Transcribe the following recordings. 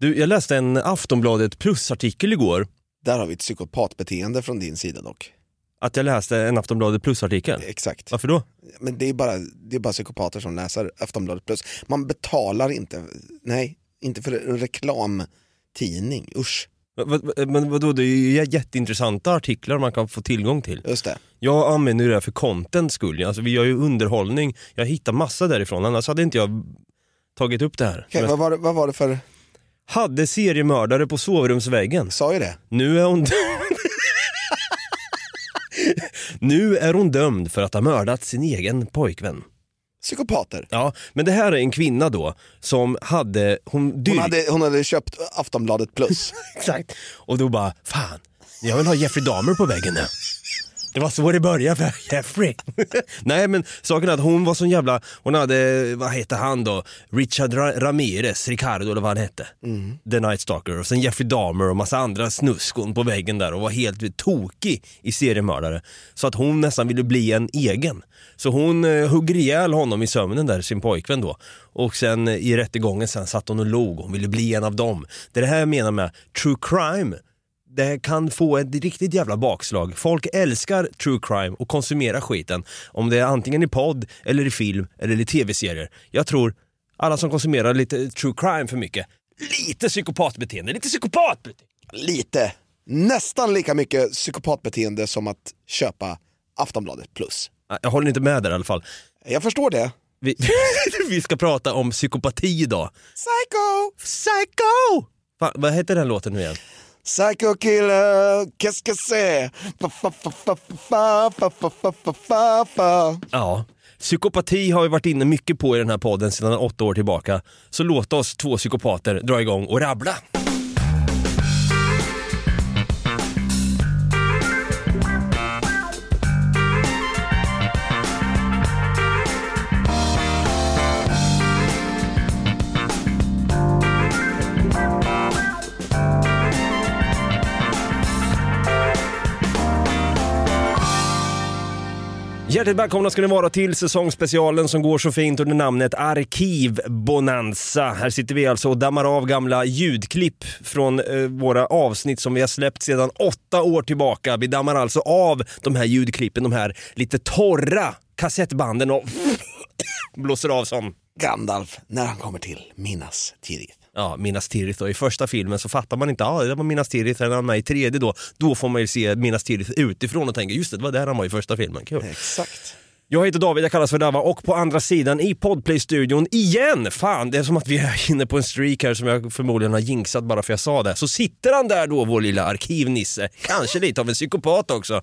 Du, jag läste en Aftonbladet plus-artikel igår. Där har vi ett psykopatbeteende från din sida dock. Att jag läste en Aftonbladet plus-artikel. Exakt. Varför då? Men det är, bara, det är bara psykopater som läser Aftonbladet plus. Man betalar inte, nej, inte för en reklamtidning, usch. Men vadå, det är ju jätteintressanta artiklar man kan få tillgång till. Just det. Jag använder ju det här för contents skull. Alltså, vi gör ju underhållning. Jag hittar massa därifrån, annars hade inte jag tagit upp det här. Okej, vad, var det, vad var det för, Hade seriemördare på sovrumsväggen. sa ju det. Nu är hon Nu är hon dömd för att ha mördat sin egen pojkvän. Psykopater. Ja, men det här är en kvinna då som hade, hon Hon dyrk... hade, hon hade köpt Aftonbladet plus. Exakt. Och då bara, fan, jag vill ha Jeffrey Dahmer på väggen nu. Det var så det började för Jeffrey. Nej men saken är att hon var sån jävla, hon hade, vad heter han då? Richard Ra- Ramirez, Ricardo eller vad han hette. The Night Stalker. Och sen Jeffrey Dahmer och massa andra snuskon på väggen där och var helt tokig i seriemördare. Så att hon nästan ville bli en egen. Så hon eh, hugger ihjäl honom i sömnen där, sin pojkvän då. Och sen eh, i rättegången sen satt hon och log, hon ville bli en av dem. Det är det här jag menar med true crime det kan få ett riktigt jävla bakslag. Folk älskar true crime och konsumerar skiten. Om det är antingen i podd, eller i film, eller i tv-serier. Jag tror alla som konsumerar lite true crime för mycket, lite psykopatbeteende, lite psykopatbeteende. Lite, nästan lika mycket psykopatbeteende som att köpa Aftonbladet plus. Jag håller inte med där i alla fall. Jag förstår det. Vi, vi ska prata om psykopati idag. Psycho! Psycho! Va, vad heter den låten nu igen? Psycho killer, qu'est-ce que c'est? Ja, psykopati har vi varit inne mycket på i den här podden sedan åtta år tillbaka. Så låt oss två psykopater dra igång och rabbla. Hjärtligt välkomna ska ni vara till säsongsspecialen som går så fint under namnet Arkivbonanza. Här sitter vi alltså och dammar av gamla ljudklipp från eh, våra avsnitt som vi har släppt sedan åtta år tillbaka. Vi dammar alltså av de här ljudklippen, de här lite torra kassettbanden och blåser av som Gandalf, när han kommer till Minas Tirith. Ja, Minas Tirith då. I första filmen så fattar man inte, ja ah, det var Minas Tirith, han med i tredje då. Då får man ju se Minas Tirith utifrån och tänka, just det, det var där han var i första filmen. Kul. Exakt. Jag heter David, jag kallas för Dava och på andra sidan i Podplay-studion igen, fan det är som att vi är inne på en streak här som jag förmodligen har jinxat bara för jag sa det. Så sitter han där då, vår lilla arkivnisse, kanske lite av en psykopat också.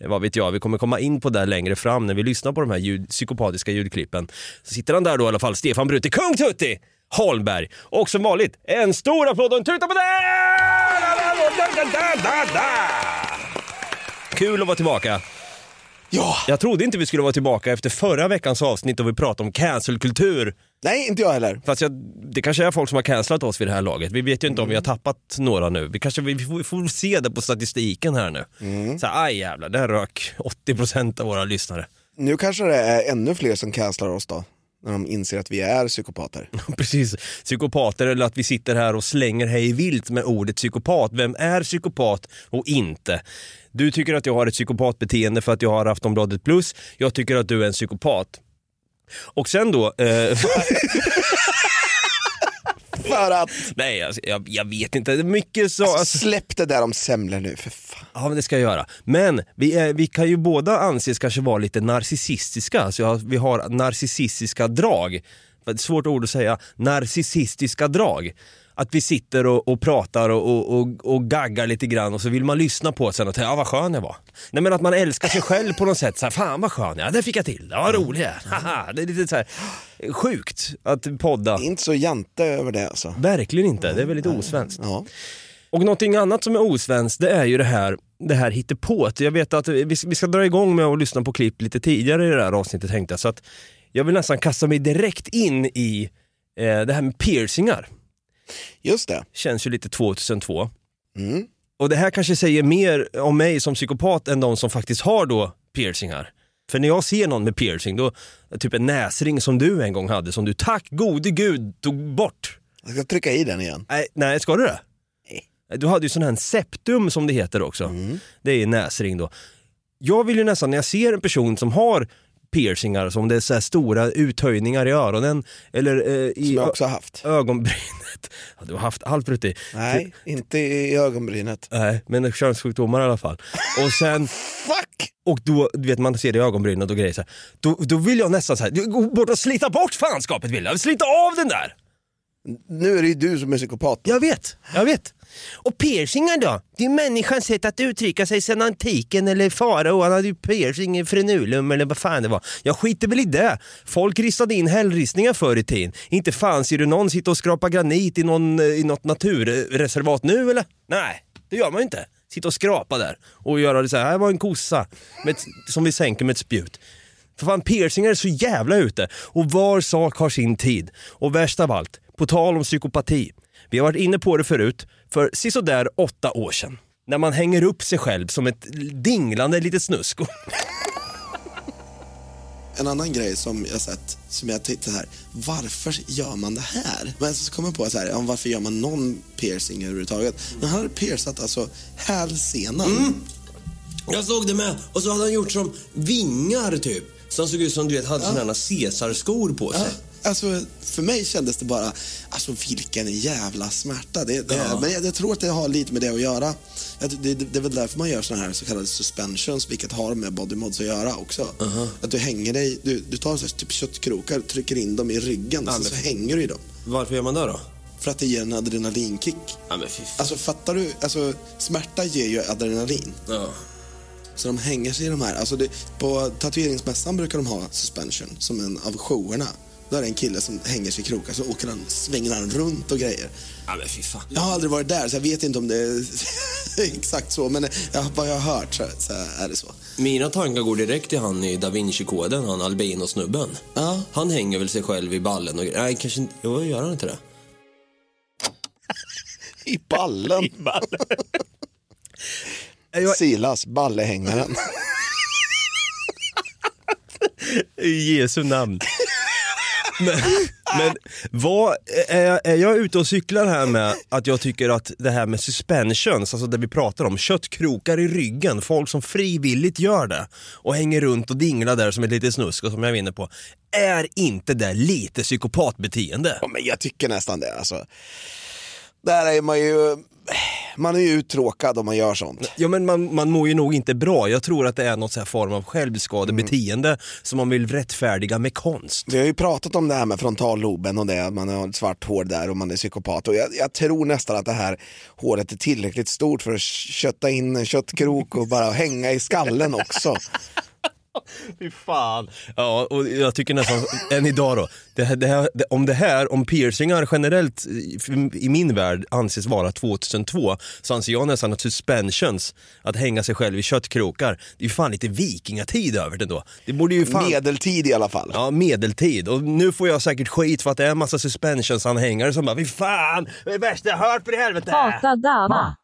Vad vet jag, vi kommer komma in på det längre fram när vi lyssnar på de här ljud, psykopatiska ljudklippen. Så sitter han där då i alla fall, Stefan Brutti, Kung Tutti Holmberg. Och som vanligt, en stor applåd och en tuta på det! Kul att vara tillbaka. Ja, Jag trodde inte vi skulle vara tillbaka efter förra veckans avsnitt då vi pratade om cancelkultur. nej inte jag heller. Fast jag, det kanske är folk som har cancelat oss vid det här laget. Vi vet ju inte om vi har tappat några nu. Vi kanske vi får, vi får se det på statistiken här nu. Så här, aj jävlar, där rök 80% av våra lyssnare. Nu kanske det är ännu fler som cancelar oss då. När de inser att vi är psykopater. Precis, psykopater eller att vi sitter här och slänger hej vilt med ordet psykopat. Vem är psykopat och inte? Du tycker att jag har ett psykopatbeteende för att jag har Aftonbladet plus. Jag tycker att du är en psykopat. Och sen då... Eh, För att, nej, alltså, jag, jag vet inte. Det är mycket så... Alltså, släpp det där om semlor nu för fan. Ja, men det ska jag göra. Men vi, är, vi kan ju båda anses kanske vara lite narcissistiska. Alltså, vi har narcissistiska drag. Svårt ord att säga. Narcissistiska drag. Att vi sitter och, och pratar och, och, och, och gaggar lite grann och så vill man lyssna på det sen och tänka, ja vad skön jag var. Nej men att man älskar sig själv på något sätt. Så här, Fan vad skön jag det fick jag till. Ja, vad rolig jag är. Det är lite så här sjukt att podda. Inte så jante över det alltså. Verkligen inte, det är väldigt osvenskt. Ja. Och någonting annat som är osvenskt det är ju det här, det här hittepået. Jag vet att vi, vi ska dra igång med att lyssna på klipp lite tidigare i det här avsnittet tänkte jag. Så att jag vill nästan kasta mig direkt in i eh, det här med piercingar. Just det. Känns ju lite 2002. Mm. Och det här kanske säger mer om mig som psykopat än de som faktiskt har då piercingar. För när jag ser någon med piercing, då, typ en näsring som du en gång hade, som du tack gode gud tog bort. Jag ska trycka i den igen. Nej, nej ska du det? Du hade ju sån här septum som det heter också. Det är näsring då. Jag vill ju nästan, när jag ser en person som har piercingar, som det är så stora uthöjningar i öronen eller eh, i Som jag också har haft. ögonbrynet. Ja, du har haft allt Brutti. Nej, inte i ögonbrynet. Nej, men könssjukdomar i alla fall. Och sen, Fuck! och då, du vet man ser det i ögonbrynet och grejer så här. Då, då vill jag nästan så här, gå bort och slita bort fanskapet vill jag. Slita av den där! Nu är det ju du som är psykopat. Jag vet, jag vet. Och piercingar då? Det är människans sätt att uttrycka sig sedan antiken eller farao. Han hade ju piercing i frenulum eller vad fan det var. Jag skiter väl i det. Folk ristade in hällristningar förr i tiden. Inte fan ser du någon sitta och skrapa granit i, någon, eh, i något naturreservat nu eller? Nej, det gör man ju inte. Sitta och skrapa där och göra det så här, här var en kossa med ett, som vi sänker med ett spjut. För fan piercingar är så jävla ute och var sak har sin tid. Och värst av allt, på tal om psykopati. Vi har varit inne på det förut, för sisådär åtta år sedan. När man hänger upp sig själv som ett dinglande litet snusk. En annan grej som jag sett, som jag tänkte så här, varför gör man det här? Men så kom jag på så här, ja, varför gör man någon piercing överhuvudtaget? Men han hade piercat alltså hälsenan. Jag såg det med. Och så hade han gjort som vingar typ. Så han såg ut som du vet, hade sådana här caesarskor på sig. Ja, alltså, för mig kändes det bara, alltså vilken jävla smärta. Det, det, Men jag, jag tror att det har lite med det att göra. Det, det, det är väl därför man gör såna här så kallade suspensions, vilket har med body mods att göra också. Att du hänger dig, du, du tar så här, typ köttkrokar, trycker in dem i ryggen, så, så hänger du i dem. Varför gör man det då? För att det ger en adrenalinkick. Ja. Alltså fattar du? Alltså, smärta ger ju adrenalin. Ja. Så de hänger sig i de här. Alltså det, på tatueringsmässan brukar de ha suspension som en av showerna. Då är det en kille som hänger sig i krokar så åker han, svänger han runt och grejer. ja men fy fan. Jag har aldrig varit där så jag vet inte om det är exakt så men jag, vad jag har hört så, så är det så. Mina tankar går direkt till han i Da Vinci-koden, han albino-snubben. Ja. Han hänger väl sig själv i ballen och. Nej, kanske inte. Jo, gör han inte det? I ballen. I ballen. Silas, ballehängaren. I Jesu namn. Men, men vad, är, är jag ute och cyklar här med att jag tycker att det här med suspensions, alltså det vi pratar om, köttkrokar i ryggen, folk som frivilligt gör det och hänger runt och dinglar där som ett litet snusk och som jag vinner på, är inte det lite psykopatbeteende? Ja, men jag tycker nästan det alltså. Där är man ju, man är ju uttråkad om man gör sånt. Ja men man, man mår ju nog inte bra, jag tror att det är något så här form av självskadebeteende som man vill rättfärdiga med konst. Vi har ju pratat om det här med frontalloben och det, man har svart hår där och man är psykopat. Och jag, jag tror nästan att det här håret är tillräckligt stort för att kötta in en köttkrok och bara hänga i skallen också. Fy fan. Ja, och jag tycker nästan, än idag då, det här, det här, det, om det här, om piercingar generellt i, i min värld anses vara 2002, så anser jag nästan att suspensions, att hänga sig själv i köttkrokar, det är ju fan lite vikingatid över det då. Det borde ju fan... Medeltid i alla fall. Ja, medeltid. Och nu får jag säkert skit för att det är en massa suspensionsanhängare som bara, fy fan, det är värsta jag hört för i helvete. Hata Dava.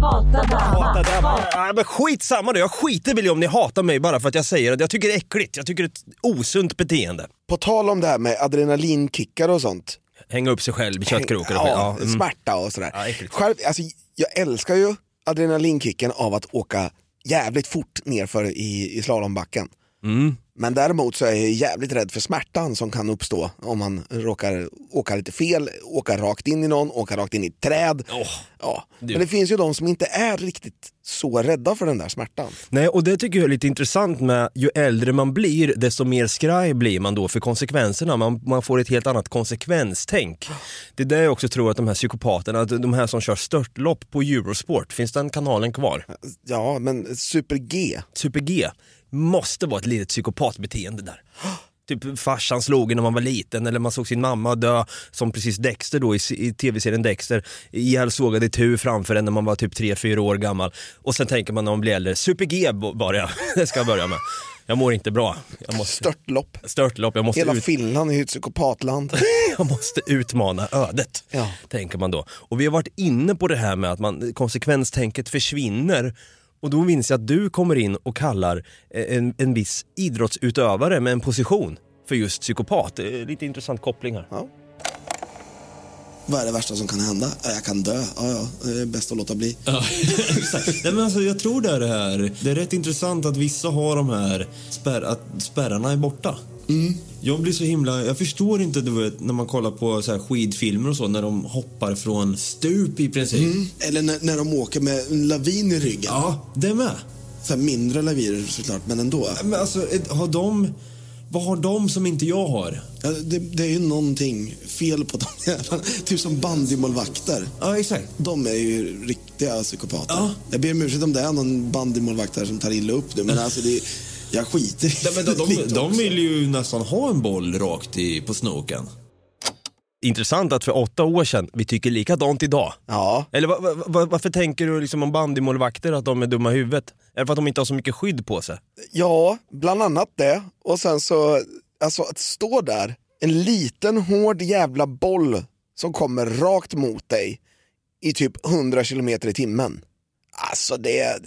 Hata Dava. Hata bara. Ja, men skitsamma då, jag skiter väl i om ni hatar mig bara för att jag säger att jag tycker det är äckligt. Jag tycker det är ett osunt beteende. På tal om det här med adrenalinkickar och sånt. Hänga upp sig själv i köttkrokar och skit. Ja, mm. smärta och sådär. Ja, äckligt. Själv, alltså, jag älskar ju adrenalinkicken av att åka jävligt fort nerför i, i slalombacken. Mm. Men däremot så är jag jävligt rädd för smärtan som kan uppstå om man råkar åka lite fel, åka rakt in i någon, åka rakt in i ett träd. Åh, ja. Men det finns ju de som inte är riktigt så rädda för den där smärtan. Nej, och det tycker jag är lite intressant med ju äldre man blir, desto mer skraj blir man då för konsekvenserna. Man, man får ett helt annat konsekvenstänk. Det är där jag också tror att de här psykopaterna, de här som kör störtlopp på Eurosport, finns den kanalen kvar? Ja, men super-G. Super G måste vara ett litet psykopatbeteende där. Typ farsan slog en när man var liten eller man såg sin mamma dö som precis Dexter då i, i tv-serien Dexter ihjälsågad i tur framför en när man var typ 3-4 år gammal. Och sen tänker man när man blir äldre, super-G bara jag, det ska jag börja med. Jag mår inte bra. Jag måste, Störtlopp. störtlopp, jag måste, Hela ut, Finland är ju ett psykopatland. jag måste utmana ödet. Ja. Tänker man då. Och vi har varit inne på det här med att man, konsekvenstänket försvinner och då minns jag att du kommer in och kallar eh, en, en viss idrottsutövare med en position för just psykopat. Eh, lite intressant koppling här. Vad är det värsta som kan hända? Ja, Jag kan dö. Ja, ja, det är bäst att låta bli. Ja, exakt. Nej, men alltså, jag tror det är det här. Det är rätt intressant att vissa har de här spärr, att spärrarna är borta. Jag blir så himla... Jag förstår inte du vet, när man kollar på så skidfilmer och så när de hoppar från stup i princip. Eller när, när de åker med en lavin i ryggen. Ja, det med. Så här mindre laviner såklart, men ändå. Men alltså, har de... Vad har de som inte jag har? Ja, det, det är ju någonting fel på de jävlarna. Typ som bandymålvakter. Ja, exakt. De är ju riktiga psykopater. Ja. Jag ber om ursäkt om det är någon bandymålvakt här som tar illa upp nu, men alltså det, jag skiter i Nej, men de, de, de vill ju nästan ha en boll rakt i, på snoken. Intressant att för åtta år sedan, vi tycker likadant idag. Ja, Eller va, va, va, varför tänker du liksom om bandymålvakter att de är dumma i huvudet? Är det för att de inte har så mycket skydd på sig? ja, bland annat det. Och sen så, alltså att stå där, en liten hård jävla boll som kommer rakt mot dig i typ 100 kilometer i timmen. Alltså det...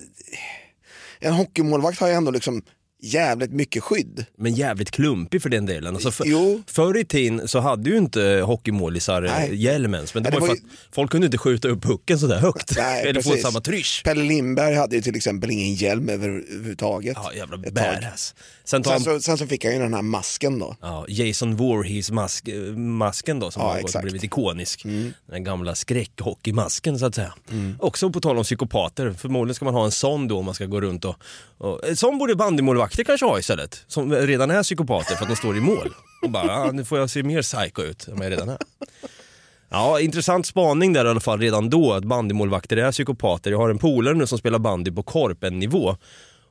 En hockeymålvakt har ju ändå liksom jävligt mycket skydd. Men jävligt klumpig för den delen. Alltså för, Jo. Förr i tiden så hade ju inte hockeymålisar eh, hjälm ens. Men det, Nej, var det ju för var att folk kunde inte skjuta upp pucken sådär högt. Nej, Eller få samma trysch. Pelle Lindberg hade ju till exempel ingen hjälm överhuvudtaget. Ja, jävla badass. Sen Sen han så, sen så fick han ju den här masken då. ja, Jason Voorhees mask, eh, masken då som Ja, har exakt. Mm. blivit ikonisk. Den gamla skräckhockeymasken så att säga. Också på tal om psykopater, förmodligen ska man ha en sån då om man ska gå runt och... och en sån borde bandymålvakter kanske ha istället. Som redan är psykopater för att de står i mål. Och bara, ah, nu får jag se mer psycho ut än vad jag redan är. Ja, intressant spaning där i alla fall redan då, att bandymålvakter är psykopater. Jag har en polare nu som spelar bandy på korpen-nivå.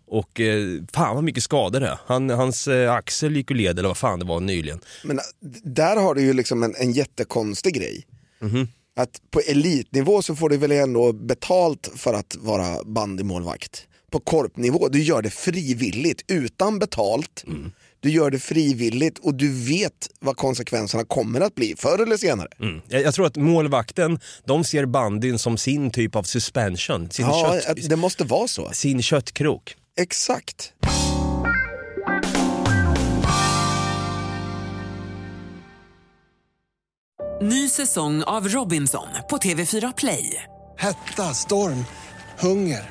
Och eh, fan vad mycket skador det är. Han, Hans eh, axel gick ur led eller vad fan det var nyligen. Men d- där har du ju liksom en, en jättekonstig grej. Mhm. Att på elitnivå så får du väl ändå betalt för att vara bandymålvakt. På korpnivå, du gör det frivilligt utan betalt. Mm. Du gör det frivilligt och du vet vad konsekvenserna kommer att bli förr eller senare. Mm. Jag, jag tror att målvakten, de ser bandyn som sin typ av suspension. Sin, Ja, kött, det måste vara så. sin köttkrok. Exakt. Ny säsong av Robinson på TV4 Play. Hetta, storm, hunger.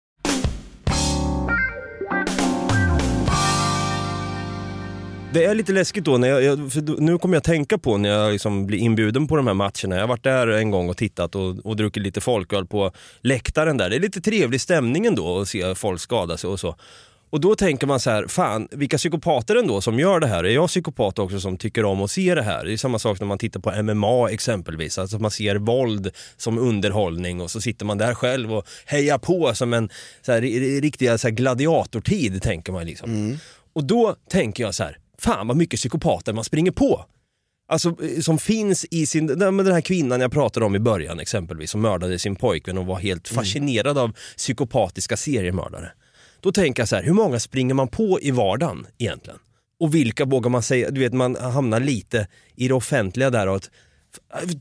Det är lite läskigt då, när jag, för nu kommer jag tänka på när jag liksom blir inbjuden på de här matcherna. Jag har varit där en gång och tittat och, och druckit lite folköl på läktaren där. Det är lite trevlig stämning ändå att se folk skada sig och så. Och då tänker man så här, fan vilka psykopater ändå som gör det här. Är jag psykopat också som tycker om att se det här? Det är samma sak när man tittar på MMA exempelvis. Alltså man ser våld som underhållning och så sitter man där själv och hejar på som en så här, ri- riktiga så här, gladiatortid tänker man liksom. Och då tänker jag så här, fan vad mycket psykopater man springer på. Alltså eh, som finns i sin, den här kvinnan jag pratade om i början exempelvis som mördade sin pojkvän och var helt fascinerad av psykopatiska seriemördare. Då tänker jag så här, hur många springer man på i vardagen egentligen? Och vilka vågar man säga, du vet man hamnar lite i det offentliga där och att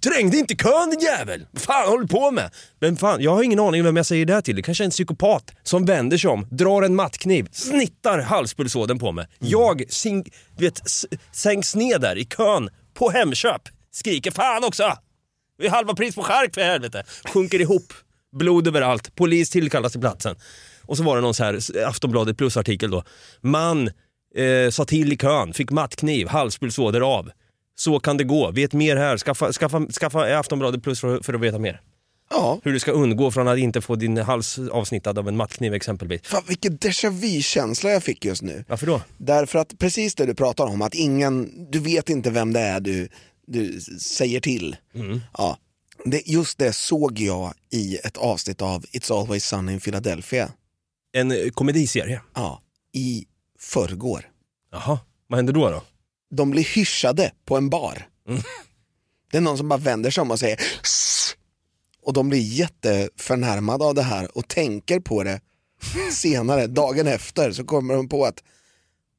Trängde inte kön din jävel! Vad fan håller du på med? Men fan, jag har ingen aning vem jag säger det här till. Det kanske är en psykopat som vänder sig om, drar en mattkniv, snittar halspulsådern på mig. Jag sing, vet, sänks ner där i kön på Hemköp. Skriker fan också! Det är halva pris på chark för helvete. Sjunker ihop, blod överallt, polis tillkallas till platsen. Och så var det någon så här Aftonbladet plus-artikel då. Man eh, sa till i kön, fick mattkniv, halspulsåder av. Så kan det gå. Vet mer här. Skaffa, skaffa, skaffa Aftonbladet plus för, för att veta mer. Ja. Hur du ska undgå från att inte få din hals avsnittad av en mattkniv exempelvis. Fan, vilken déjà vu-känsla jag fick just nu. Varför då? Därför att precis det du pratar om, att ingen, du vet inte vem det är du, du säger till. Ja. Det, just det såg jag i ett avsnitt av It's Always Sunny in Philadelphia. En eh, komediserie? Ja, i förrgår. Jaha, vad händer då? då? De blir hyschade på en bar. Det är någon som bara vänder sig om och säger "Sss!" och de blir jätteförnärmade av det här och tänker på det senare, dagen efter, så kommer de på att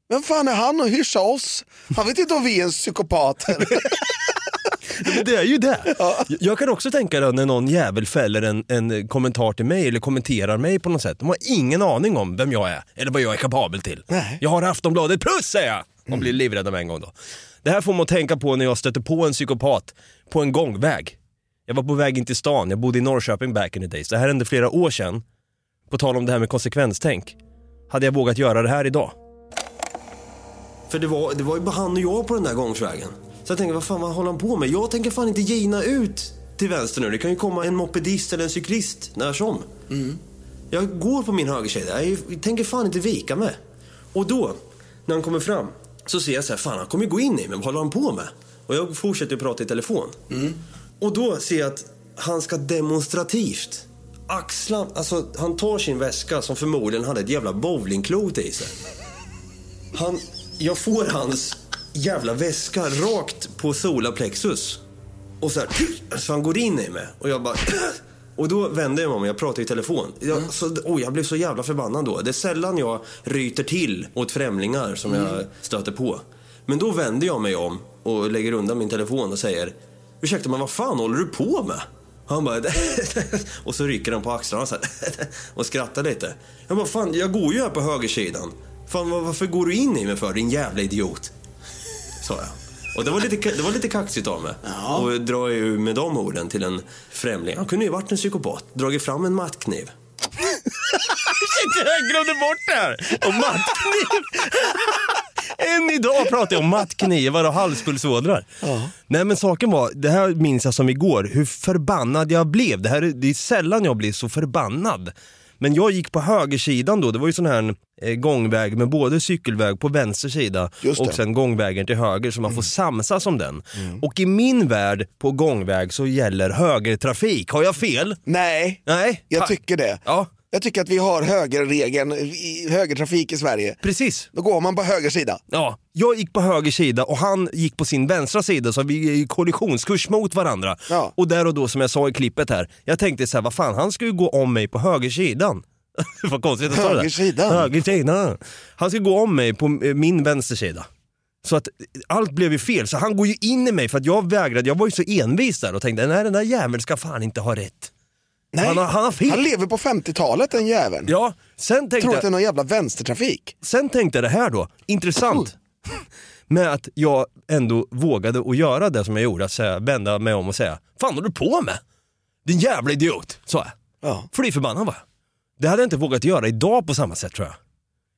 vem fan är han och hyscha oss? Han vet inte om vi är en psykopat. Men det är ju det. Jag kan också tänka då när någon jävel fäller en, en kommentar till mig eller kommenterar mig på något sätt. De har ingen aning om vem jag är eller vad jag är kapabel till. Nej. Jag har Aftonbladet plus säger jag! De blir livrädda med en gång då. Det här får man att tänka på när jag stöter på en psykopat på en gångväg. Jag var på väg in till stan, jag bodde i Norrköping back in the days. Det här hände flera år sedan. På tal om det här med konsekvenstänk. Hade jag vågat göra det här idag? För det var, det var ju bara han och jag på den där gångsvägen. Så jag tänker, vad fan vad håller han på med? Jag tänker fan inte gina ut till vänster nu. Det kan ju komma en mopedist eller en cyklist när som. Jag går på min högersida. Jag tänker fan inte vika mig. Och då, när han kommer fram, så ser jag så här, fan han kommer ju gå in i mig. Vad håller han på med? Och jag fortsätter prata i telefon. Och då ser jag att han ska demonstrativt axla, alltså han tar sin väska som förmodligen hade ett jävla bowlingklot i sig. Han, jag får hans jävla väska rakt på solarplexus. Och så här, så han går in i mig. Och jag bara... Och då vänder jag mig om och jag pratar i telefon. Jag, så, oh, jag blev så jävla förbannad då. Det är sällan jag ryter till åt främlingar som jag stöter på. Men då vänder jag mig om och lägger undan min telefon och säger Ursäkta, men vad fan håller du på med? Han bara... och så rycker han på axlarna så och skrattar lite. Jag bara, fan, jag går ju här på högersidan. Fan, varför går du in i mig för, din jävla idiot? Sa jag. Och det var lite, det var lite kaxigt av mig. Och dra ju med de orden till en främling. Han kunde ju varit en psykopat. Dragit fram en mattkniv. Shit, jag glömde bort det här! Och mattkniv! Än idag pratar jag om mattknivar och halspulsådrar. Nej men saken var, det här minns jag som igår, hur förbannad jag blev. Det, här, är- det är sällan jag blir så förbannad. Men jag gick på högersidan då, det var ju sån här eh, gångväg med både cykelväg på vänster sida och sen gångvägen till höger så man får samsas om den. Och i min värld på gångväg så gäller högertrafik. Har jag fel? Nej, Nej? jag tycker det. Ja, Jag tycker att vi har högerregeln, i högertrafik i Sverige. precis. Då går man på höger sida. Ja, jag gick på höger sida och han gick på sin vänstra sida så vi är i kollisionskurs mot varandra. Ja. Och där och då som jag sa i klippet här, jag tänkte så här, vad fan han ska ju gå om mig på högersidan. vad konstigt att jag sa det. Högersidan? Högersidan. Han ska gå om mig på eh, min vänstersida. Så att eh, allt blev ju fel, så han går ju in i mig för att jag vägrade, jag var ju så envis där och tänkte nej den där jäveln ska fan inte ha rätt. Nej, Han har- han har fel. Han lever på 50-talet den jäveln. Ja, sen tänkte Tror att det är någon jävla vänstertrafik. Sen tänkte jag det här då, intressant. Med att jag ändå vågade att göra det som jag gjorde, att säga, vända mig om och säga Fan håller du på med? Din jävla idiot, sa jag. Ja. Fly förbannad var jag. Det hade jag inte vågat göra idag på samma sätt tror jag.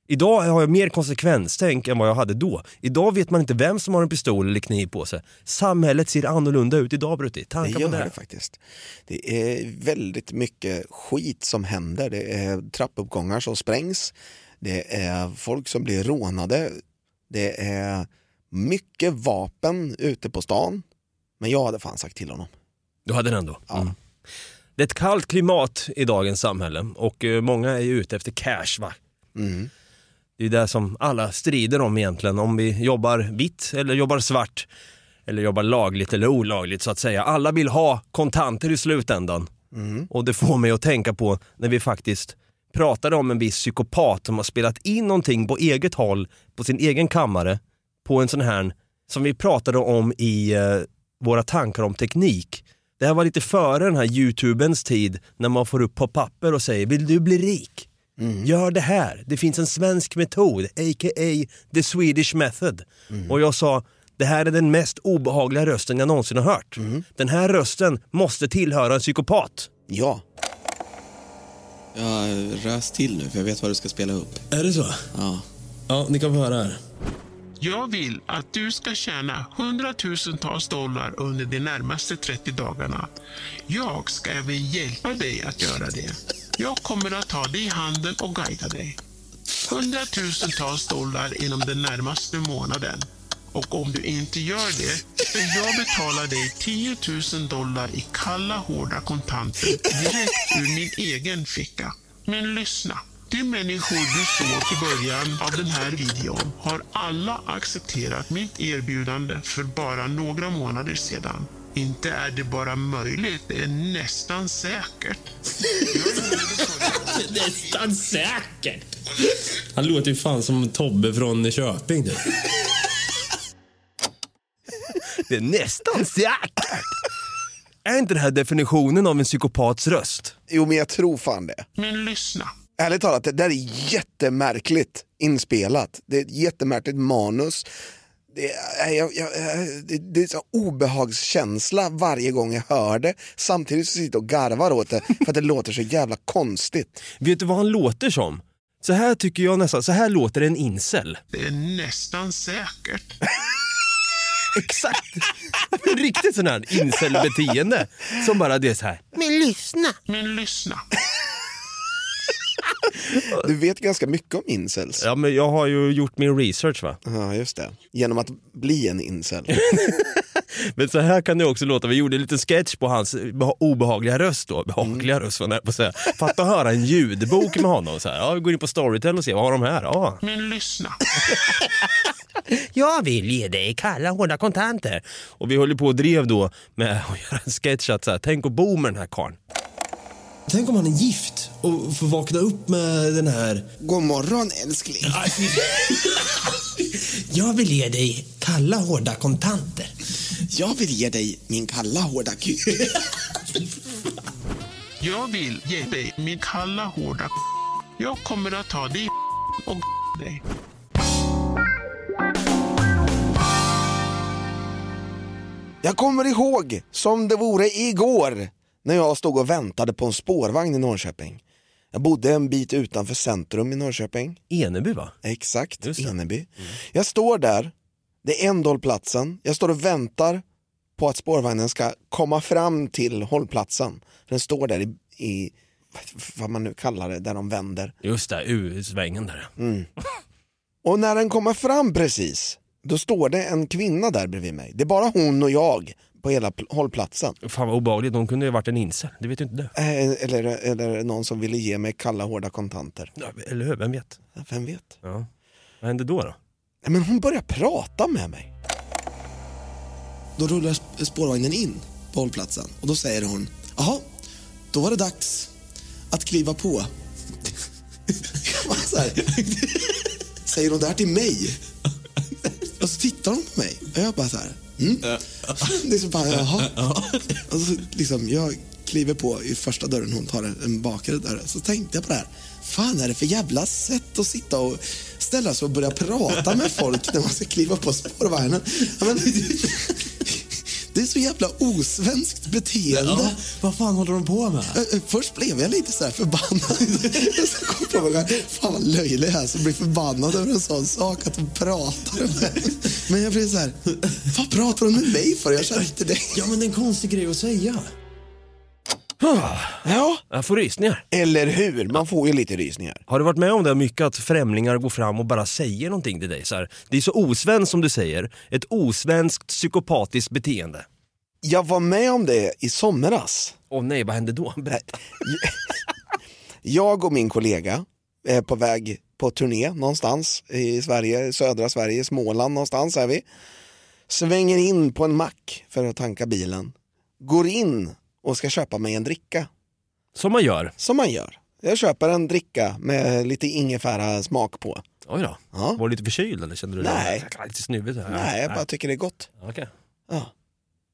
Idag har jag mer konsekvenstänk än vad jag hade då. Idag vet man inte vem som har en pistol eller kniv på sig. Samhället ser annorlunda ut idag Brutti. Det Tankar gör på det? det faktiskt. Det är väldigt mycket skit som händer. Det är trappuppgångar som sprängs. Det är folk som blir rånade. Det är mycket vapen ute på stan. Men jag hade fan sagt till honom. Du hade den ändå? Mm. Det är ett kallt klimat i dagens samhälle och eh, många är ute efter cash va? Mm. Det är det som alla strider om egentligen, om vi jobbar vitt eller jobbar svart. Eller jobbar lagligt eller olagligt så att säga. Alla vill ha kontanter i slutändan. Och det får mig att tänka på när vi faktiskt pratade om en viss psykopat som har spelat in någonting på eget håll, på sin egen kammare, på en sån här, som vi pratade om i eh, våra tankar om teknik. Det här var lite före den här youtubens tid när man får upp på papper och säger vill du bli rik? Gör det här. Det finns en svensk metod, a.k.a. the Swedish method. Och jag sa, det här är den mest obehagliga rösten jag någonsin har hört. Den här rösten måste tillhöra en psykopat. Ja. Jag rös till nu för jag vet vad du ska spela upp. Är det så? Ja. Ja, ni kan få höra här. Jag vill att du ska tjäna hundratusentals dollar under de närmaste 30 dagarna. Jag ska även hjälpa dig att göra det. Jag kommer att ta dig i handen och guida dig. Hundratusentals dollar inom den närmaste månaden. Och om du inte gör det, så jag betalar dig 10 000 dollar i kalla, hårda kontanter direkt ur min egen ficka. Men lyssna. De människor du såg i början av den här videon har alla accepterat mitt erbjudande för bara några månader sedan. Inte är det bara möjligt, det är nästan säkert. Nästan säkert. Han låter ju fan som Tobbe från Köping du. Det är nästan säkert. Är inte det här definitionen av en psykopats röst? Jo, men jag tror fan det. Men lyssna. Ärligt talat, det där är jättemärkligt inspelat. Det är ett jättemärkligt manus. Det är, jag, jag, det, det är så obehagskänsla varje gång jag hör det. Samtidigt så sitter jag och garvar åt det för att det låter så jävla konstigt. Vet du vad han låter som? Så här tycker jag nästan, så här låter en incel. Det är nästan säkert. Exakt! Riktigt sån här incel-beteende. Som bara det är så här. Men lyssna. Men lyssna. Du vet ganska mycket om incels. Ja men jag har ju gjort min research va. Ja, just det. Genom att bli en incel. Men så här kan det också låta. Vi gjorde en liten sketch på hans beha- obehagliga röst då. Behagliga röst var jag på att säga. Fatta att höra en ljudbok med honom. Så här. Ja, vi går in på Storytel och ser vad har de här. Ja. Men lyssna. Jag vill ge dig kalla hårda kontanter. Och vi höll på och drev då med att göra en sketch att så här, tänk att bo med den här karln. Tänk om han är gift och får vakna upp med den här... God morgon älskling. Jag vill ge dig kalla hårda kontanter. Jag vill ge dig min kalla hårda kuk. Jag vill ge dig min kalla, hårda Jag kommer att ta dig och dig. Jag kommer ihåg som det vore igår när jag stod och väntade på en spårvagn i Norrköping. Jag bodde en bit utanför centrum i Norrköping. Eneby va? Exakt. Eneby. Jag står där, det är en hållplatsen, jag står och väntar på att spårvagnen ska komma fram till hållplatsen. Den står där i, i vad man nu kallar det, där de vänder. Just det, U-svängen där. Mm. Och när den kommer fram precis, då står det en kvinna där bredvid mig. Det är bara hon och jag på hela pl- hållplatsen. Fan vad obehagligt, hon kunde ju varit en incel. Det vet ju inte du. Eh, Eller, eller någon som ville ge mig kalla hårda kontanter. Ja, Eller hur, vem vet? Vem vet? Ja. Vad hände då? då? Men hon börjar prata med mig. Då rullar sp- spårvagnen in på hållplatsen och då säger hon, jaha, då var det dags att kliva på. Säger hon det här till mig? Och så tittar hon på mig och jag bara så här, mm. Det bara, jaha. Och så liksom, jag kliver på i första dörren, hon tar en bakre dörr. Så tänkte jag på det här, fan är det för jävla sätt att sitta och ställa sig och börja prata med folk när man ska kliva på spårvagnen? Ja, men, det är så jävla osvenskt beteende. Ja, vad fan håller de på med? Ö, ö, Först blev jag lite så här förbannad. så kom jag på mig, fan vad löjlig jag är som blir förbannad över en sån sak att de pratar med. Men jag blev så här, vad pratar de med mig för? Jag känner inte dig. Ja, men det är en konstig grej att säga. Ja, Jag får rysningar. eller hur? Man får ju lite rysningar. Har du varit med om det mycket att främlingar går fram och bara säger någonting till dig? Så här, det är så osvenskt som du säger, ett osvenskt psykopatiskt beteende. Jag var med om det i somras. Åh nej, vad hände då? Berätta. Jag och min kollega är på väg på turné någonstans i Sverige, södra Sverige, Småland någonstans är vi. Svänger in på en mack för att tanka bilen. Går in och ska köpa mig en dricka. Som man gör. Som man gör. Jag köper en dricka med lite ingefära smak på. Oj då. Ja. Var du lite förkyld eller kände du Nej. det? Lite snuvigt? här? Nej, jag bara tycker det är gott. Okej. Ja.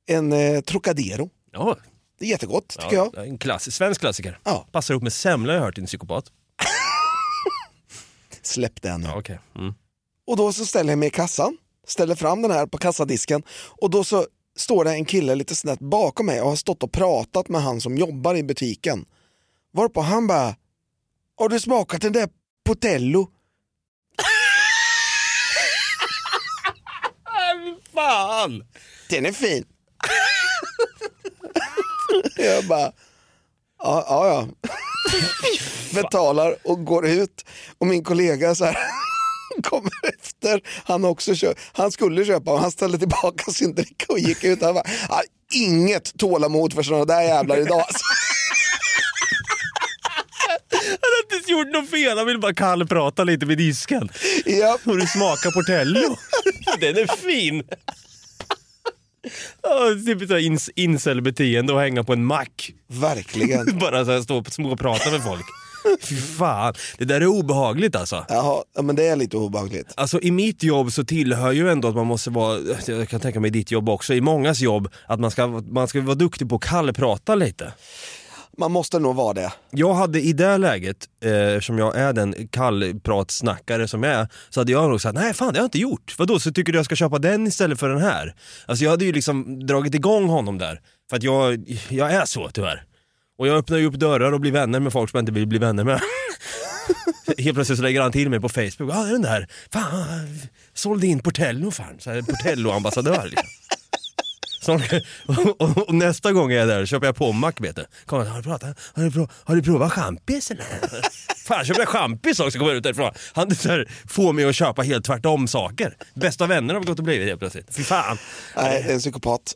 en eh, Trocadero. Ja. Det är jättegott tycker ja, jag. En klass, svensk klassiker. Ja. Passar ihop med semla har jag hört din psykopat. Släpp den. Ja, okay. mm. Och då så ställer jag mig i kassan, ställer fram den här på kassadisken och då så står det en kille lite snett bakom mig och har stått och pratat med han som jobbar i butiken. Varpå han bara, har du smakat den där Potello? Fan! Den är fin. jag bara, ja ja. ja. Betalar och går ut och min kollega så här kommer efter. Han, också kö- han skulle köpa och han ställde tillbaka sin dricka och gick ut. Han bara, "Ah, inget tålamod för sådana där jävlar idag. alltså." Han har inte ens gjort något fel, han vill bara kallprata lite vid disken. Ja. Och du smakar Portello. Den är fin. Ja, typ så här ins incelbeteende och hänga på en mack. Verkligen. Bara så här stå och småprata med folk. Fy fan, det där är obehagligt alltså. Jaha, ja, men det är lite obehagligt. Alltså i mitt jobb så tillhör ju ändå att man måste vara, jag kan tänka mig i ditt jobb också, i mångas jobb, att man ska, man ska vara duktig på att kallprata lite. Man måste nog vara det. Jag hade i det läget, eh, eftersom jag är den kallpratsnackare som jag är, så hade jag nog sagt nej fan det har jag inte gjort. Vadå så tycker du jag ska köpa den istället för den här? Alltså jag hade ju liksom dragit igång honom där. För att jag, jag är så tyvärr. Och jag öppnar ju upp dörrar och blir vänner med folk som jag inte vill bli vänner med. Helt plötsligt så lägger han till mig på Facebook, ja ah, den där, fan, sålde in Portello fan, Portello-ambassadör liksom. Så, och, och, och nästa gång jag är där köper jag Pommac vet du. Kommer, har, du pratat, har, du provat, har du provat champis eller? Fan köper jag champis också kommer jag ut därifrån. Han så här, får mig att köpa helt tvärtom saker. Bästa vänner har vi gått och blivit helt plötsligt. Fy fan. Nej, det är en psykopat.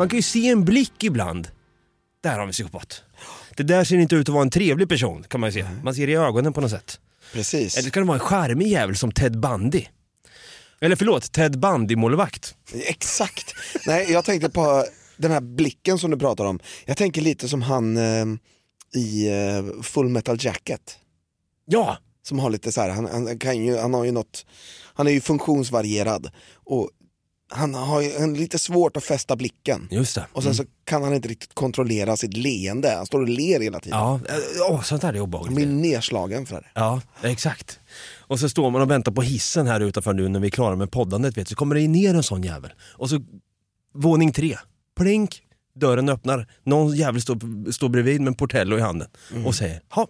Man kan ju se en blick ibland. Där har vi psykopat. Det där ser inte ut att vara en trevlig person kan man ju se. Man ser det i ögonen på något sätt. Precis. Eller kan det vara en charmig jävel som Ted Bundy? Eller förlåt, Ted Bundy-målvakt. Exakt. Nej, jag tänkte på den här blicken som du pratar om. Jag tänker lite som han eh, i eh, Full Metal Jacket. Ja! Som har lite så här, han, han, kan ju, han har ju något, han är ju funktionsvarierad. Och han har ju han har lite svårt att fästa blicken. Just det. Och sen så kan han inte riktigt kontrollera sitt leende. Han står och ler hela tiden. Ja, åh, sånt där är Han obehagligt. blir nedslagen för det. Ja, exakt. Och så står man och väntar på hissen här utanför nu när vi är klara med poddandet vet du, så kommer det ner en sån jävel. Och så våning tre, plink, dörren öppnar, någon jävel står, står bredvid med en portello i handen och säger, ja,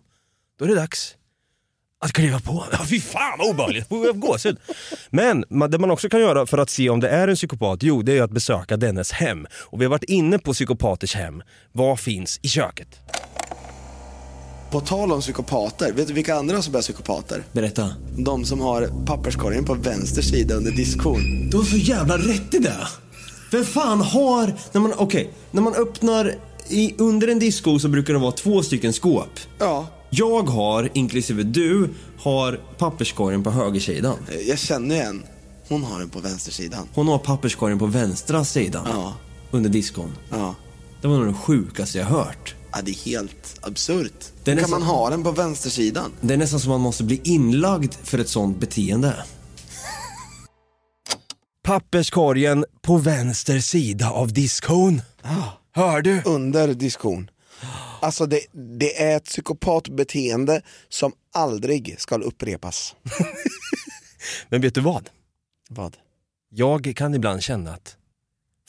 då är det dags att kliva på. Ja, fy fan vad obehagligt, gåshud. Men det man också kan göra för att se om det är en psykopat, jo det är att besöka dennes hem. Och vi har varit inne på psykopaters hem. Vad finns i köket? På tal om psykopater, vet du vilka andra som är psykopater? Berätta. De som har papperskorgen på vänster sida under diskon. Du har så jävla rätt i det. Vem fan har, när man, okej, när man öppnar i, under en disco så brukar det vara två stycken skåp. Ja. Jag har, inklusive du, har papperskorgen på högersidan. Jag känner ju en. Hon har den på vänstersidan. Hon har papperskorgen på vänstra sidan. Ja. Under diskon. Ja. Det var nog det sjukaste jag hört. ja det är helt absurt. Hur kan man ha den på vänstersidan? Det är nästan som man måste bli inlagd för ett sånt beteende. Papperskorgen på vänster sida av diskon. Hör du? Under diskon. Alltså det, det är ett psykopatbeteende som aldrig ska upprepas. Men vet du vad? Vad? Jag kan ibland känna att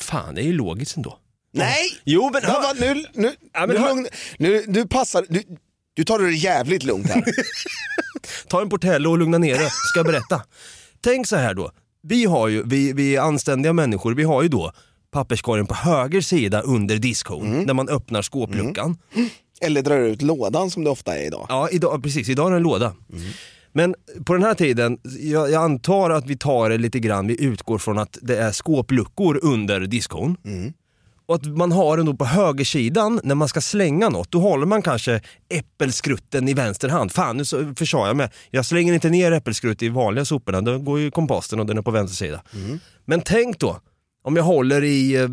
Fan, det är ju logiskt ändå. Nej! Jo men... Va, va, nu, nu, Ja, men nu, lugn, nu, du passar, du, du tar det jävligt lugnt här. Ta en Portello och lugna ner dig, ska jag berätta. Tänk så här då, vi, har ju, vi, vi är anständiga människor, vi har ju då papperskorgen på höger sida under diskhon, när man öppnar skåpluckan. Eller drar ut lådan som det ofta är idag. Ja, idag, precis. Idag är det en låda. Men på den här tiden, jag, jag antar att vi tar det lite grann, vi utgår från att det är skåpluckor under diskon. Och att man har den då på högersidan när man ska slänga något. Då håller man kanske äppelskrutten i vänster hand. Fan, nu så försade jag mig. Jag slänger inte ner äppelskrutt i vanliga soporna, då går ju komposten och den är på vänster sida. Men tänk då, om jag håller i eh,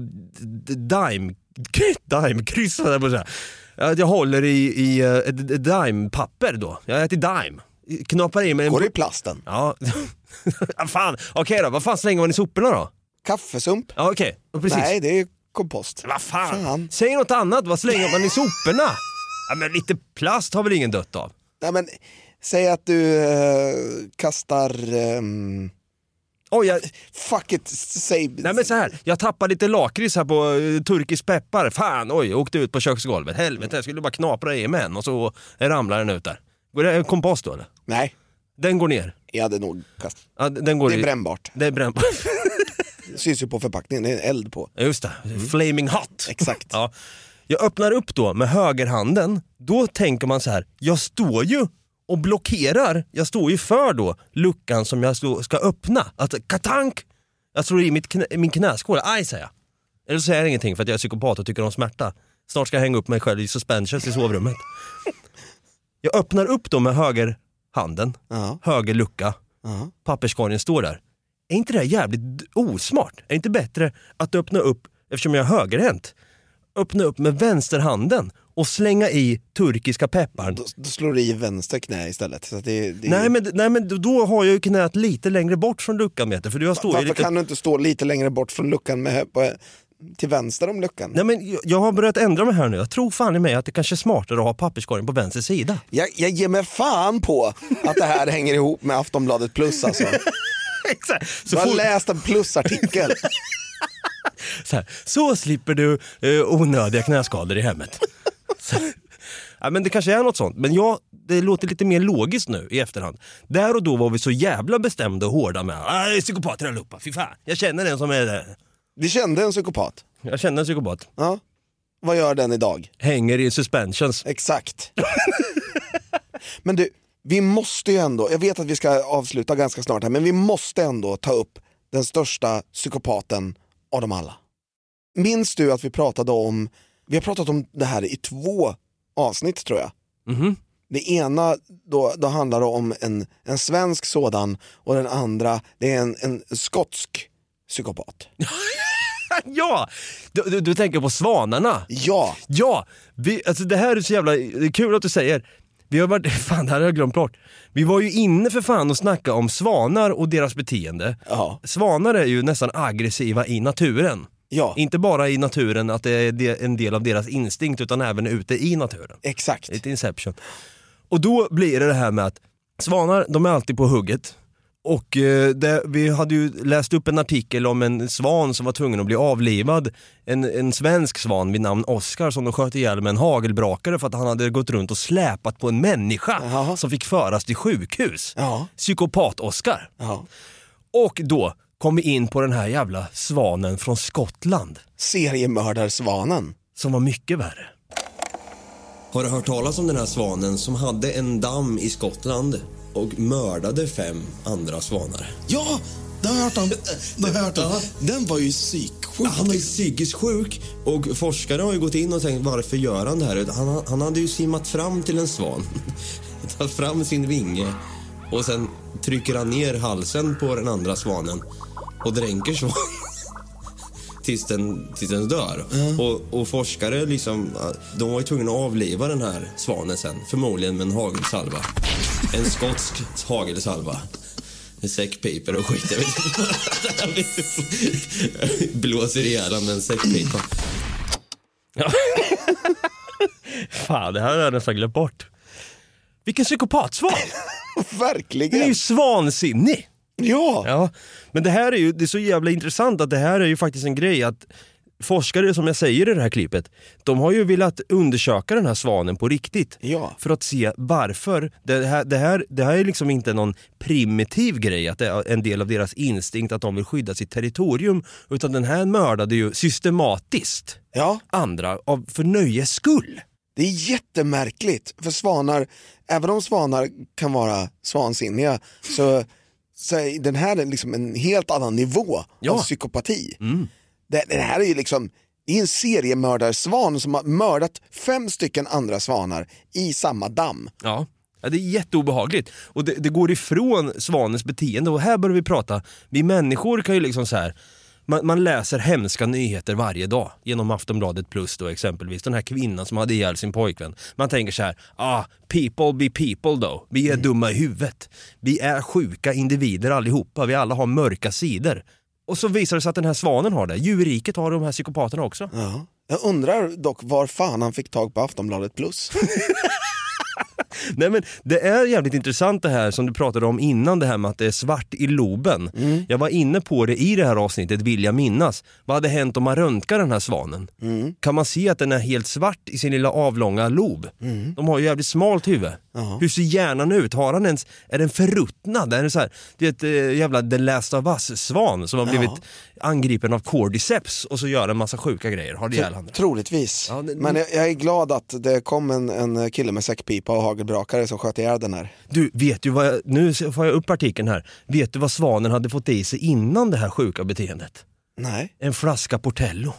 dime, höll jag på att säga. Att jag håller i, i eh, ett ett dime-papper då. Jag äter dime. Knappar i mig en... Går det i plasten? Ja. Ja, fan, okej då. Vad fan slänger man i soporna då? Kaffesump? Ja okej, precis. Nej, det är kompost. Vad fan? Fan. Säg något annat, vad slänger man i soporna? Ja, men lite plast har väl ingen dött av? Nej, men, säg att du eh, kastar... ehm, Oj, jag... Fuck it, säg... Nej men så här, jag tappade lite lakrits här på uh, turkisk peppar. Fan, oj, åkte ut på köksgolvet. Helvete, jag skulle bara knapra i mig en och så ramlar den ut där. Går det kompost då eller? Nej, Den går ner. jag hade nog kastat. Ja, den går Det är i- brännbart. Det är brännbart. Det syns ju på förpackningen, det är eld på. Just det, flaming hot. Exakt. Ja. Jag öppnar upp då med högerhanden, då tänker man så här, jag står ju och blockerar, jag står ju för då luckan som jag ska öppna. Att katank! Jag slår i mitt knä, min knäskål, aj säger jag. Eller så säger jag ingenting för att jag är psykopat och tycker om smärta. Snart ska jag hänga upp mig själv i suspensions i sovrummet. Jag öppnar upp då med högerhanden, Ja. höger lucka, Ja. papperskorgen står där. Är inte det här jävligt osmart? Är det inte bättre att öppna upp, eftersom jag är högerhänt, öppna upp med vänsterhanden och slänga i turkiska peppar? Då, då slår du i vänster knä istället. Så det, det, Nej men, nej men då har jag ju knät lite längre bort från luckan Mete, för jag står ju Varför lite... kan du inte stå lite längre bort från luckan med, på, till vänster om luckan? Nej men jag- jag har börjat ändra mig här nu, jag tror fan i mig att det kanske är smartare att ha papperskorgen på vänster sida. Jag, jag ger mig fan på att det här hänger ihop med Aftonbladet plus alltså. Exakt! Du Så, har fort, läst en plusartikel. så, här, så slipper du eh, onödiga knäskador i hemmet. Så, ja, men det kanske är något sånt, men ja, det låter lite mer logiskt nu i efterhand. Där och då var vi så jävla bestämda och hårda med att psykopater allihopa, fy fan. Jag känner en som är det. Vi kände en psykopat. Jag känner en psykopat. Ja. Vad gör den idag? Hänger i suspensions. Exakt. Men du, vi måste ju ändå, jag vet att vi ska avsluta ganska snart här, men vi måste ändå ta upp den största psykopaten av dem alla. Minns du att vi pratade om, vi har pratat om det här i två avsnitt tror jag. Mhm. Det ena då, då handlar det om en, en svensk sådan och den andra det är en, en skotsk psykopat. ja! Du, du, du tänker på svanarna? Ja! Ja! Vi, alltså det här är så jävla det är kul att du säger. Vi har varit, fan det här har jag glömt bort. Vi var ju inne för fan och snacka om svanar och deras beteende. Ja. Svanar är ju nästan aggressiva i naturen. Ja. Inte bara i naturen att det är en del av deras instinkt utan även ute i naturen. Exakt. Lite inception. Och då blir det det här med att svanar, de är alltid på hugget. Och eh, det, vi hade ju läst upp en artikel om en svan som var tvungen att bli avlivad. En, en svensk svan vid namn Oscar som de sköt ihjäl med en hagelbrakare för att han hade gått runt och släpat på en människa Jaha. som fick föras till sjukhus. Ja. Psykopat-Oscar. Ja. Och då kom vi in på den här jävla svanen från Skottland Seriemördarsvanen. som var mycket värre. Har du hört talas om den här svanen som hade en damm i Skottland och mördade fem andra svanar? Ja, det har jag hört om. Det har jag hört om. Den var ju psyksjuk. Han var ju psykiskt sjuk och forskare har ju gått in och tänkt varför gör han det här? Han, han hade ju simmat fram till en svan, tagit fram sin vinge och sen trycker han ner halsen på den andra svanen och dränker svanen tills den, tills den dör. Och, och forskare liksom, de var ju tvungna att avliva den här svanen sen, förmodligen med en hagelsalva. En skotsk hagelsalva. En säckpiper och skit. Jag vet inte. Blåser ihjäl honom med en säckpipa. Fan, det här har jag nästan glömt bort. Vilken psykopatsvan! Den är ju Verkligen. svansinnig. Ja. ja. Men det här är ju det är så jävla intressant att det här är ju faktiskt en grej att forskare, som jag säger i det här klippet, de har ju velat undersöka den här svanen på riktigt. Ja. För att se varför. Det här, det, här, det här är liksom inte någon primitiv grej, att det är en del av deras instinkt att de vill skydda sitt territorium. Utan den här mördade ju systematiskt Ja. andra av, för nöjes skull. Det är jättemärkligt, för svanar, även om svanar kan vara svansinniga, så, så den här är liksom en helt annan nivå Ja. av psykopati. Det, det här är ju liksom, det är en seriemördarsvan som har mördat fem stycken andra svanar i samma damm. Ja. Ja, det är jätteobehagligt. Och det, det går ifrån svanens beteende och här börjar vi prata, vi människor kan ju liksom så här. Man, man läser hemska nyheter varje dag genom Aftonbladet plus då exempelvis. Den här kvinnan som hade ihjäl sin pojkvän. Man tänker så här, ah, people be people då. Vi är dumma i huvudet. Vi är sjuka individer allihopa, vi alla har mörka sidor. Och så visar det sig att den här svanen har det. Djurriket har de här psykopaterna också. Ja. Jag undrar dock var fan han fick tag på Aftonbladet plus. Nej men det är jävligt intressant det här som du pratade om innan det här med att det är svart i loben. Jag var inne på det i det här avsnittet vill jag minnas. Vad hade hänt om man röntgar den här svanen? Kan man se att den är helt svart i sin lilla avlånga lob? De har ju jävligt smalt huvud. Hur ser hjärnan ut? Har han ens, är den förruttnad? Är det så här, det är ett eh, jävla The Last of Us-svan som har blivit angripen av cordyceps och så gör en massa sjuka grejer. Har det ihjäl. Troligtvis. Ja, det- Men jag, jag är glad att det kom en, en kille med säckpipa och hagelbrakare som sköt ihjäl den här. Du, vet du vad jag, nu får jag upp artikeln här. Vet du vad svanen hade fått i sig innan det här sjuka beteendet? Nej. En flaska Portello.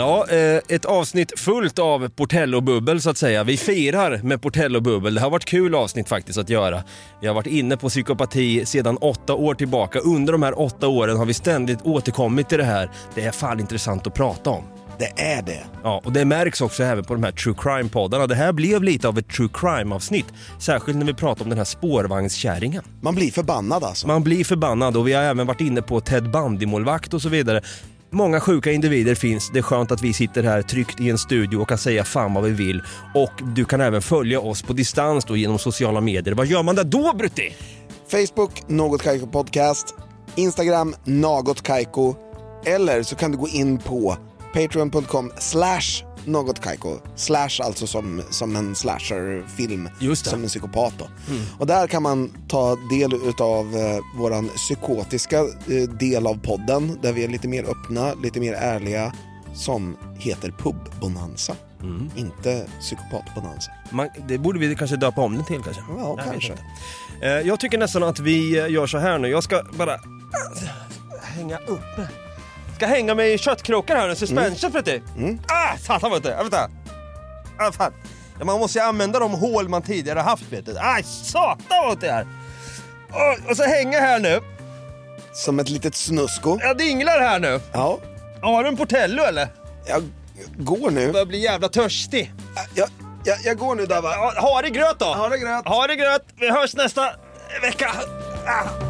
Ja, eh, ett avsnitt fullt av Portello-bubbel så att säga. Vi firar med Portello-bubbel. Det har varit kul avsnitt faktiskt att göra. Vi har varit inne på psykopati sedan åtta år tillbaka. Under de här åtta åren har vi ständigt återkommit till det här. Det är fan intressant att prata om. Det är det. Ja, och det märks också även på de här true crime-poddarna. Det här blev lite av ett true crime-avsnitt. Särskilt när vi pratar om den här spårvagnskärringen. Man blir förbannad alltså. Man blir förbannad och vi har även varit inne på Ted Bundy-målvakt och så vidare. Många sjuka individer finns. Det är skönt att vi sitter här tryggt i en studio och kan säga fan vad vi vill. Och du kan även följa oss på distans då genom sociala medier. Vad gör man där då Brutti? Facebook, Något Kaiko Podcast. Instagram, Något Kaiko. Eller så kan du gå in på patreon.com slash något Kaiko. Slash alltså som, som en slasherfilm. Som en psykopat då. Och där kan man ta del utav eh, våran psykotiska eh, del av podden. Där vi är lite mer öppna, lite mer ärliga. Som heter Pub Bonanza. Inte Psykopat Bonanza. Man, det borde vi kanske döpa om den till kanske. Ja, Jag kanske. Eh, Jag tycker nästan att vi eh, gör så här nu. Jag ska bara äh, hänga uppe. Ska hänga mig i köttkrokar här nu, suspension för det. Ah, satan vet du. Vänta. Ah, fan. Man måste ju använda de hål man tidigare haft vet du. Aj, satan vad det är. Och, och så hänga här nu. Som ett litet snusko. Jag dinglar här nu. Ja, Har du en Portello eller? jag går nu. Jag börjar bli jävla törstig. Jag, jag, jag går nu Dava. Ha det gröt då. Ha det gröt. Ha det gröt. Vi hörs nästa vecka. Ah.